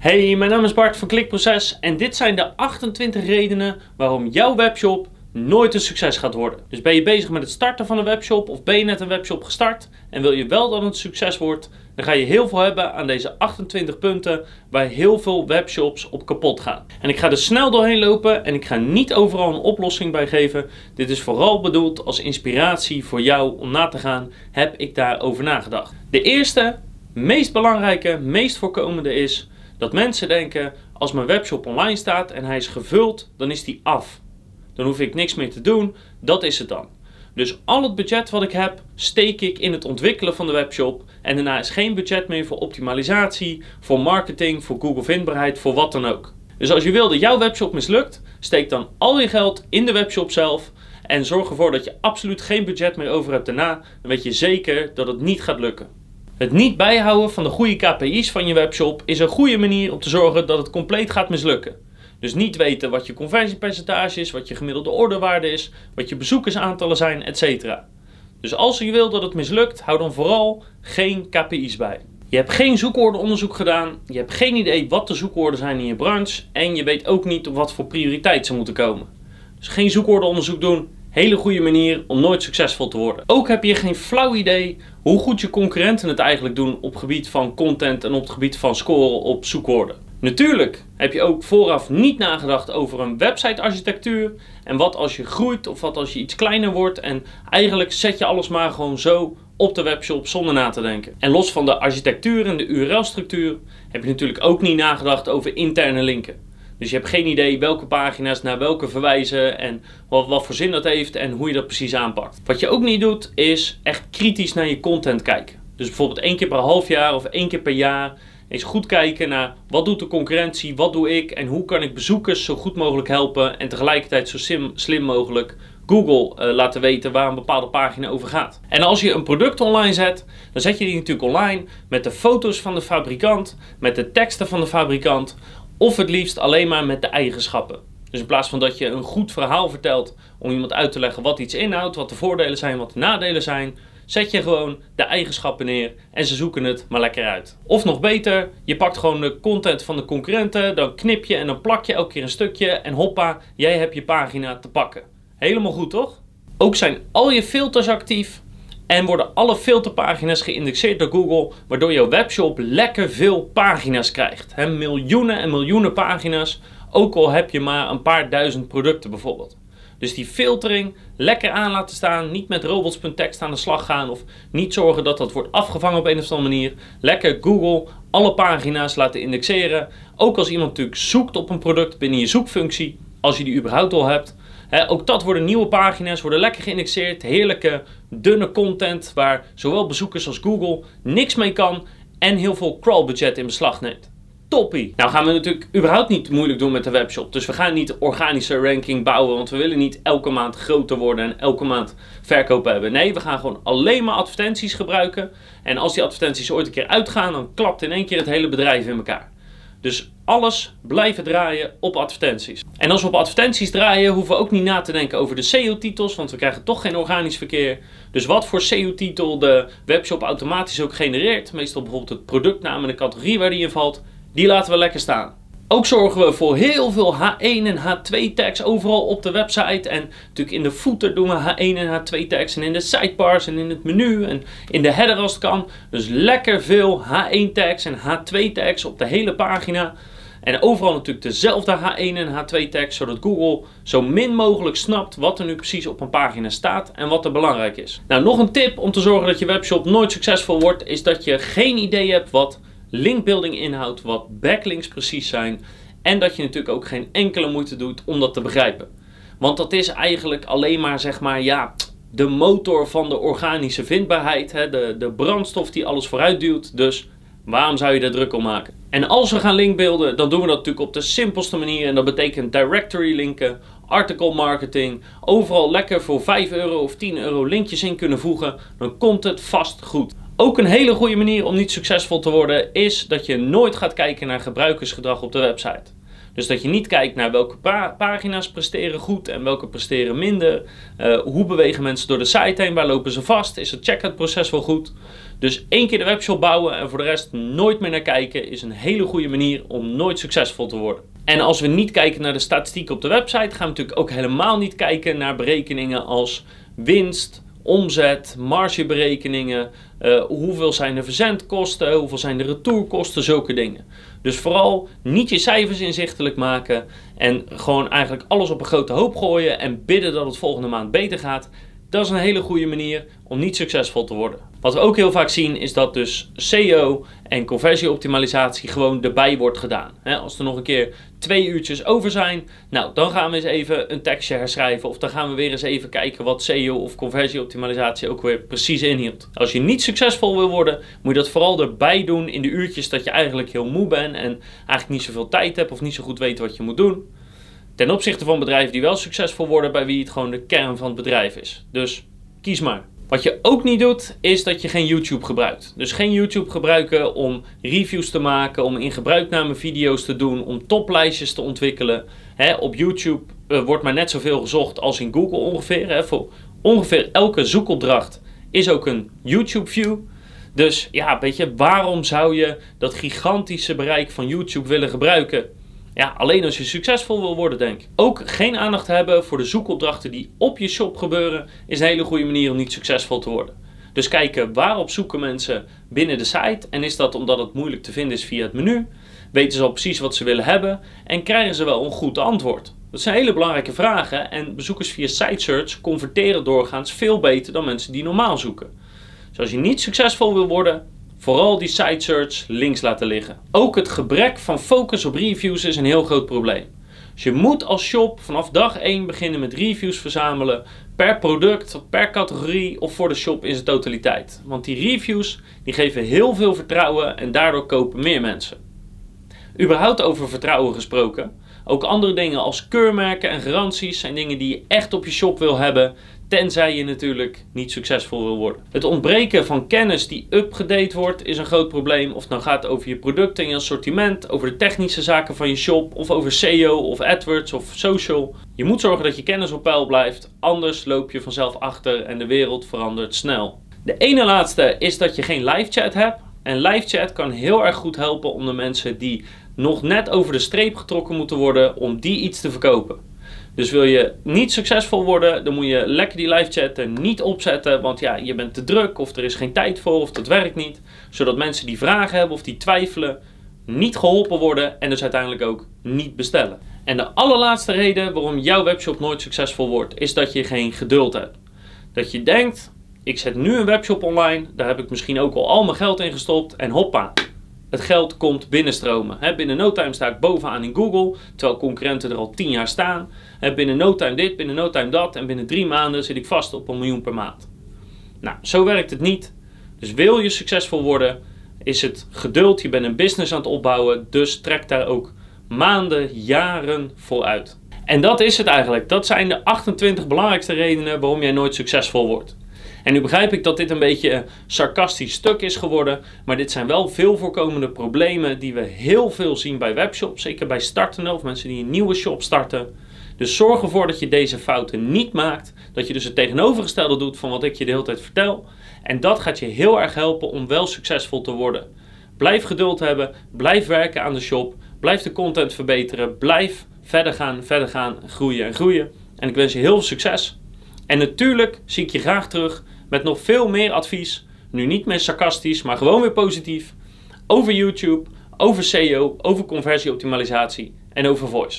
Hey, mijn naam is Bart van Klikproces en dit zijn de 28 redenen waarom jouw webshop nooit een succes gaat worden. Dus ben je bezig met het starten van een webshop of ben je net een webshop gestart en wil je wel dat het succes wordt, dan ga je heel veel hebben aan deze 28 punten waar heel veel webshops op kapot gaan. En ik ga er snel doorheen lopen en ik ga niet overal een oplossing bij geven. Dit is vooral bedoeld als inspiratie voor jou om na te gaan, heb ik daarover nagedacht. De eerste, meest belangrijke, meest voorkomende is dat mensen denken: als mijn webshop online staat en hij is gevuld, dan is die af. Dan hoef ik niks meer te doen, dat is het dan. Dus al het budget wat ik heb, steek ik in het ontwikkelen van de webshop. En daarna is geen budget meer voor optimalisatie, voor marketing, voor Google vindbaarheid, voor wat dan ook. Dus als je wil dat jouw webshop mislukt, steek dan al je geld in de webshop zelf. En zorg ervoor dat je absoluut geen budget meer over hebt daarna. Dan weet je zeker dat het niet gaat lukken. Het niet bijhouden van de goede KPI's van je webshop is een goede manier om te zorgen dat het compleet gaat mislukken. Dus niet weten wat je conversiepercentage is, wat je gemiddelde orderwaarde is, wat je bezoekersaantallen zijn, etc. Dus als je wil dat het mislukt, hou dan vooral geen KPI's bij. Je hebt geen zoekwoordenonderzoek gedaan, je hebt geen idee wat de zoekwoorden zijn in je branche en je weet ook niet op wat voor prioriteit ze moeten komen. Dus geen zoekwoordenonderzoek doen, hele goede manier om nooit succesvol te worden. Ook heb je geen flauw idee hoe goed je concurrenten het eigenlijk doen op gebied van content en op het gebied van scoren op zoekwoorden. Natuurlijk heb je ook vooraf niet nagedacht over een website-architectuur. En wat als je groeit of wat als je iets kleiner wordt. En eigenlijk zet je alles maar gewoon zo op de webshop zonder na te denken. En los van de architectuur en de URL-structuur heb je natuurlijk ook niet nagedacht over interne linken. Dus je hebt geen idee welke pagina's naar welke verwijzen en wat, wat voor zin dat heeft en hoe je dat precies aanpakt. Wat je ook niet doet is echt kritisch naar je content kijken. Dus bijvoorbeeld één keer per half jaar of één keer per jaar eens goed kijken naar wat doet de concurrentie, wat doe ik en hoe kan ik bezoekers zo goed mogelijk helpen en tegelijkertijd zo slim mogelijk Google uh, laten weten waar een bepaalde pagina over gaat. En als je een product online zet, dan zet je die natuurlijk online met de foto's van de fabrikant, met de teksten van de fabrikant, of het liefst alleen maar met de eigenschappen. Dus in plaats van dat je een goed verhaal vertelt om iemand uit te leggen wat iets inhoudt, wat de voordelen zijn, wat de nadelen zijn, zet je gewoon de eigenschappen neer en ze zoeken het maar lekker uit. Of nog beter, je pakt gewoon de content van de concurrenten, dan knip je en dan plak je elke keer een stukje en hoppa, jij hebt je pagina te pakken. Helemaal goed toch? Ook zijn al je filters actief en worden alle filterpagina's geïndexeerd door Google, waardoor jouw webshop lekker veel pagina's krijgt. Miljoenen en miljoenen pagina's, ook al heb je maar een paar duizend producten bijvoorbeeld. Dus die filtering lekker aan laten staan, niet met robots.txt aan de slag gaan of niet zorgen dat dat wordt afgevangen op een of andere manier. Lekker Google alle pagina's laten indexeren. Ook als iemand natuurlijk zoekt op een product binnen je zoekfunctie, als je die überhaupt al hebt ook dat worden nieuwe pagina's, worden lekker geïndexeerd. Heerlijke, dunne content waar zowel bezoekers als Google niks mee kan en heel veel crawlbudget in beslag neemt. Toppie! Nou gaan we natuurlijk überhaupt niet moeilijk doen met de webshop. Dus we gaan niet organische ranking bouwen, want we willen niet elke maand groter worden en elke maand verkopen hebben. Nee, we gaan gewoon alleen maar advertenties gebruiken. En als die advertenties ooit een keer uitgaan, dan klapt in één keer het hele bedrijf in elkaar. Dus alles blijven draaien op advertenties. En als we op advertenties draaien, hoeven we ook niet na te denken over de SEO-titels, want we krijgen toch geen organisch verkeer. Dus wat voor SEO-titel de webshop automatisch ook genereert, meestal bijvoorbeeld het productnaam en de categorie waar die in valt, die laten we lekker staan. Ook zorgen we voor heel veel H1 en H2 tags overal op de website. En natuurlijk in de footer doen we H1 en H2 tags. En in de sidebars en in het menu en in de header als het kan. Dus lekker veel H1 tags en H2 tags op de hele pagina. En overal natuurlijk dezelfde H1 en H2 tags, zodat Google zo min mogelijk snapt wat er nu precies op een pagina staat en wat er belangrijk is. Nou, nog een tip om te zorgen dat je webshop nooit succesvol wordt, is dat je geen idee hebt wat linkbuilding inhoudt, wat backlinks precies zijn. En dat je natuurlijk ook geen enkele moeite doet om dat te begrijpen. Want dat is eigenlijk alleen maar, zeg maar, ja, de motor van de organische vindbaarheid. Hè, de, de brandstof die alles vooruit duwt. Dus waarom zou je daar druk om maken? En als we gaan linkbeelden, dan doen we dat natuurlijk op de simpelste manier. En dat betekent directory linken, article marketing. Overal lekker voor 5 euro of 10 euro linkjes in kunnen voegen. Dan komt het vast goed. Ook een hele goede manier om niet succesvol te worden is dat je nooit gaat kijken naar gebruikersgedrag op de website. Dus dat je niet kijkt naar welke pagina's presteren goed en welke presteren minder. Uh, hoe bewegen mensen door de site heen? Waar lopen ze vast? Is het checkout proces wel goed? Dus één keer de webshop bouwen en voor de rest nooit meer naar kijken is een hele goede manier om nooit succesvol te worden. En als we niet kijken naar de statistieken op de website, gaan we natuurlijk ook helemaal niet kijken naar berekeningen als winst, omzet, margeberekeningen, uh, hoeveel zijn de verzendkosten, hoeveel zijn de retourkosten, zulke dingen. Dus vooral niet je cijfers inzichtelijk maken en gewoon eigenlijk alles op een grote hoop gooien en bidden dat het volgende maand beter gaat. Dat is een hele goede manier om niet succesvol te worden. Wat we ook heel vaak zien is dat dus SEO en conversieoptimalisatie gewoon erbij wordt gedaan. als er nog een keer twee uurtjes over zijn, nou dan gaan we eens even een tekstje herschrijven of dan gaan we weer eens even kijken wat SEO of conversieoptimalisatie ook weer precies inhield. Als je niet succesvol wil worden, moet je dat vooral erbij doen in de uurtjes dat je eigenlijk heel moe bent en eigenlijk niet zoveel tijd hebt of niet zo goed weet wat je moet doen. Ten opzichte van bedrijven die wel succesvol worden, bij wie het gewoon de kern van het bedrijf is. Dus kies maar. Wat je ook niet doet, is dat je geen YouTube gebruikt. Dus geen YouTube gebruiken om reviews te maken, om in gebruikname video's te doen, om toplijstjes te ontwikkelen. op YouTube uh, wordt maar net zoveel gezocht als in Google ongeveer. voor ongeveer elke zoekopdracht is ook een YouTube-view. Dus ja, weet je, waarom zou je dat gigantische bereik van YouTube willen gebruiken? Ja, alleen als je succesvol wil worden, denk ik. Ook geen aandacht hebben voor de zoekopdrachten die op je shop gebeuren, is een hele goede manier om niet succesvol te worden. Dus kijken waarop zoeken mensen binnen de site. En is dat omdat het moeilijk te vinden is via het menu? Weten ze al precies wat ze willen hebben? En krijgen ze wel een goed antwoord? Dat zijn hele belangrijke vragen. En bezoekers via site search converteren doorgaans veel beter dan mensen die normaal zoeken. Dus als je niet succesvol wil worden, vooral die site search links laten liggen. Ook het gebrek van focus op reviews is een heel groot probleem. Dus je moet als shop vanaf dag 1 beginnen met reviews verzamelen per product, per categorie of voor de shop in zijn totaliteit. Want die reviews die geven heel veel vertrouwen en daardoor kopen meer mensen. Überhaupt over vertrouwen gesproken. Ook andere dingen als keurmerken en garanties zijn dingen die je echt op je shop wil hebben Tenzij je natuurlijk niet succesvol wil worden. Het ontbreken van kennis die upgedate wordt is een groot probleem. Of het nou gaat over je producten en je assortiment, over de technische zaken van je shop, of over SEO of AdWords of social. Je moet zorgen dat je kennis op peil blijft, anders loop je vanzelf achter en de wereld verandert snel. De ene laatste is dat je geen live chat hebt. En live chat kan heel erg goed helpen om de mensen die nog net over de streep getrokken moeten worden, om die iets te verkopen. Dus wil je niet succesvol worden, dan moet je lekker die live chatten niet opzetten. Want ja, je bent te druk of er is geen tijd voor of dat werkt niet. Zodat mensen die vragen hebben of die twijfelen niet geholpen worden en dus uiteindelijk ook niet bestellen. En de allerlaatste reden waarom jouw webshop nooit succesvol wordt, is dat je geen geduld hebt. Dat je denkt, ik zet nu een webshop online, daar heb ik misschien ook al al mijn geld in gestopt en hoppa, het geld komt binnenstromen. binnen no time sta ik bovenaan in Google, terwijl concurrenten er al 10 jaar staan. binnen no time dit, binnen no time dat en binnen drie maanden zit ik vast op een miljoen per maand. Nou, zo werkt het niet. Dus wil je succesvol worden, is het geduld. Je bent een business aan het opbouwen, dus trek daar ook maanden, jaren voor uit. En dat is het eigenlijk. Dat zijn de 28 belangrijkste redenen waarom jij nooit succesvol wordt. En nu begrijp ik dat dit een beetje een sarcastisch stuk is geworden, maar dit zijn wel veel voorkomende problemen die we heel veel zien bij webshops, zeker bij startende of mensen die een nieuwe shop starten. Dus zorg ervoor dat je deze fouten niet maakt, dat je dus het tegenovergestelde doet van wat ik je de hele tijd vertel. En dat gaat je heel erg helpen om wel succesvol te worden. Blijf geduld hebben, blijf werken aan de shop, blijf de content verbeteren, blijf verder gaan, verder gaan, groeien en groeien. En ik wens je heel veel succes. En natuurlijk zie ik je graag terug met nog veel meer advies. Nu niet meer sarcastisch, maar gewoon weer positief. Over YouTube, over SEO, over conversieoptimalisatie en over voice.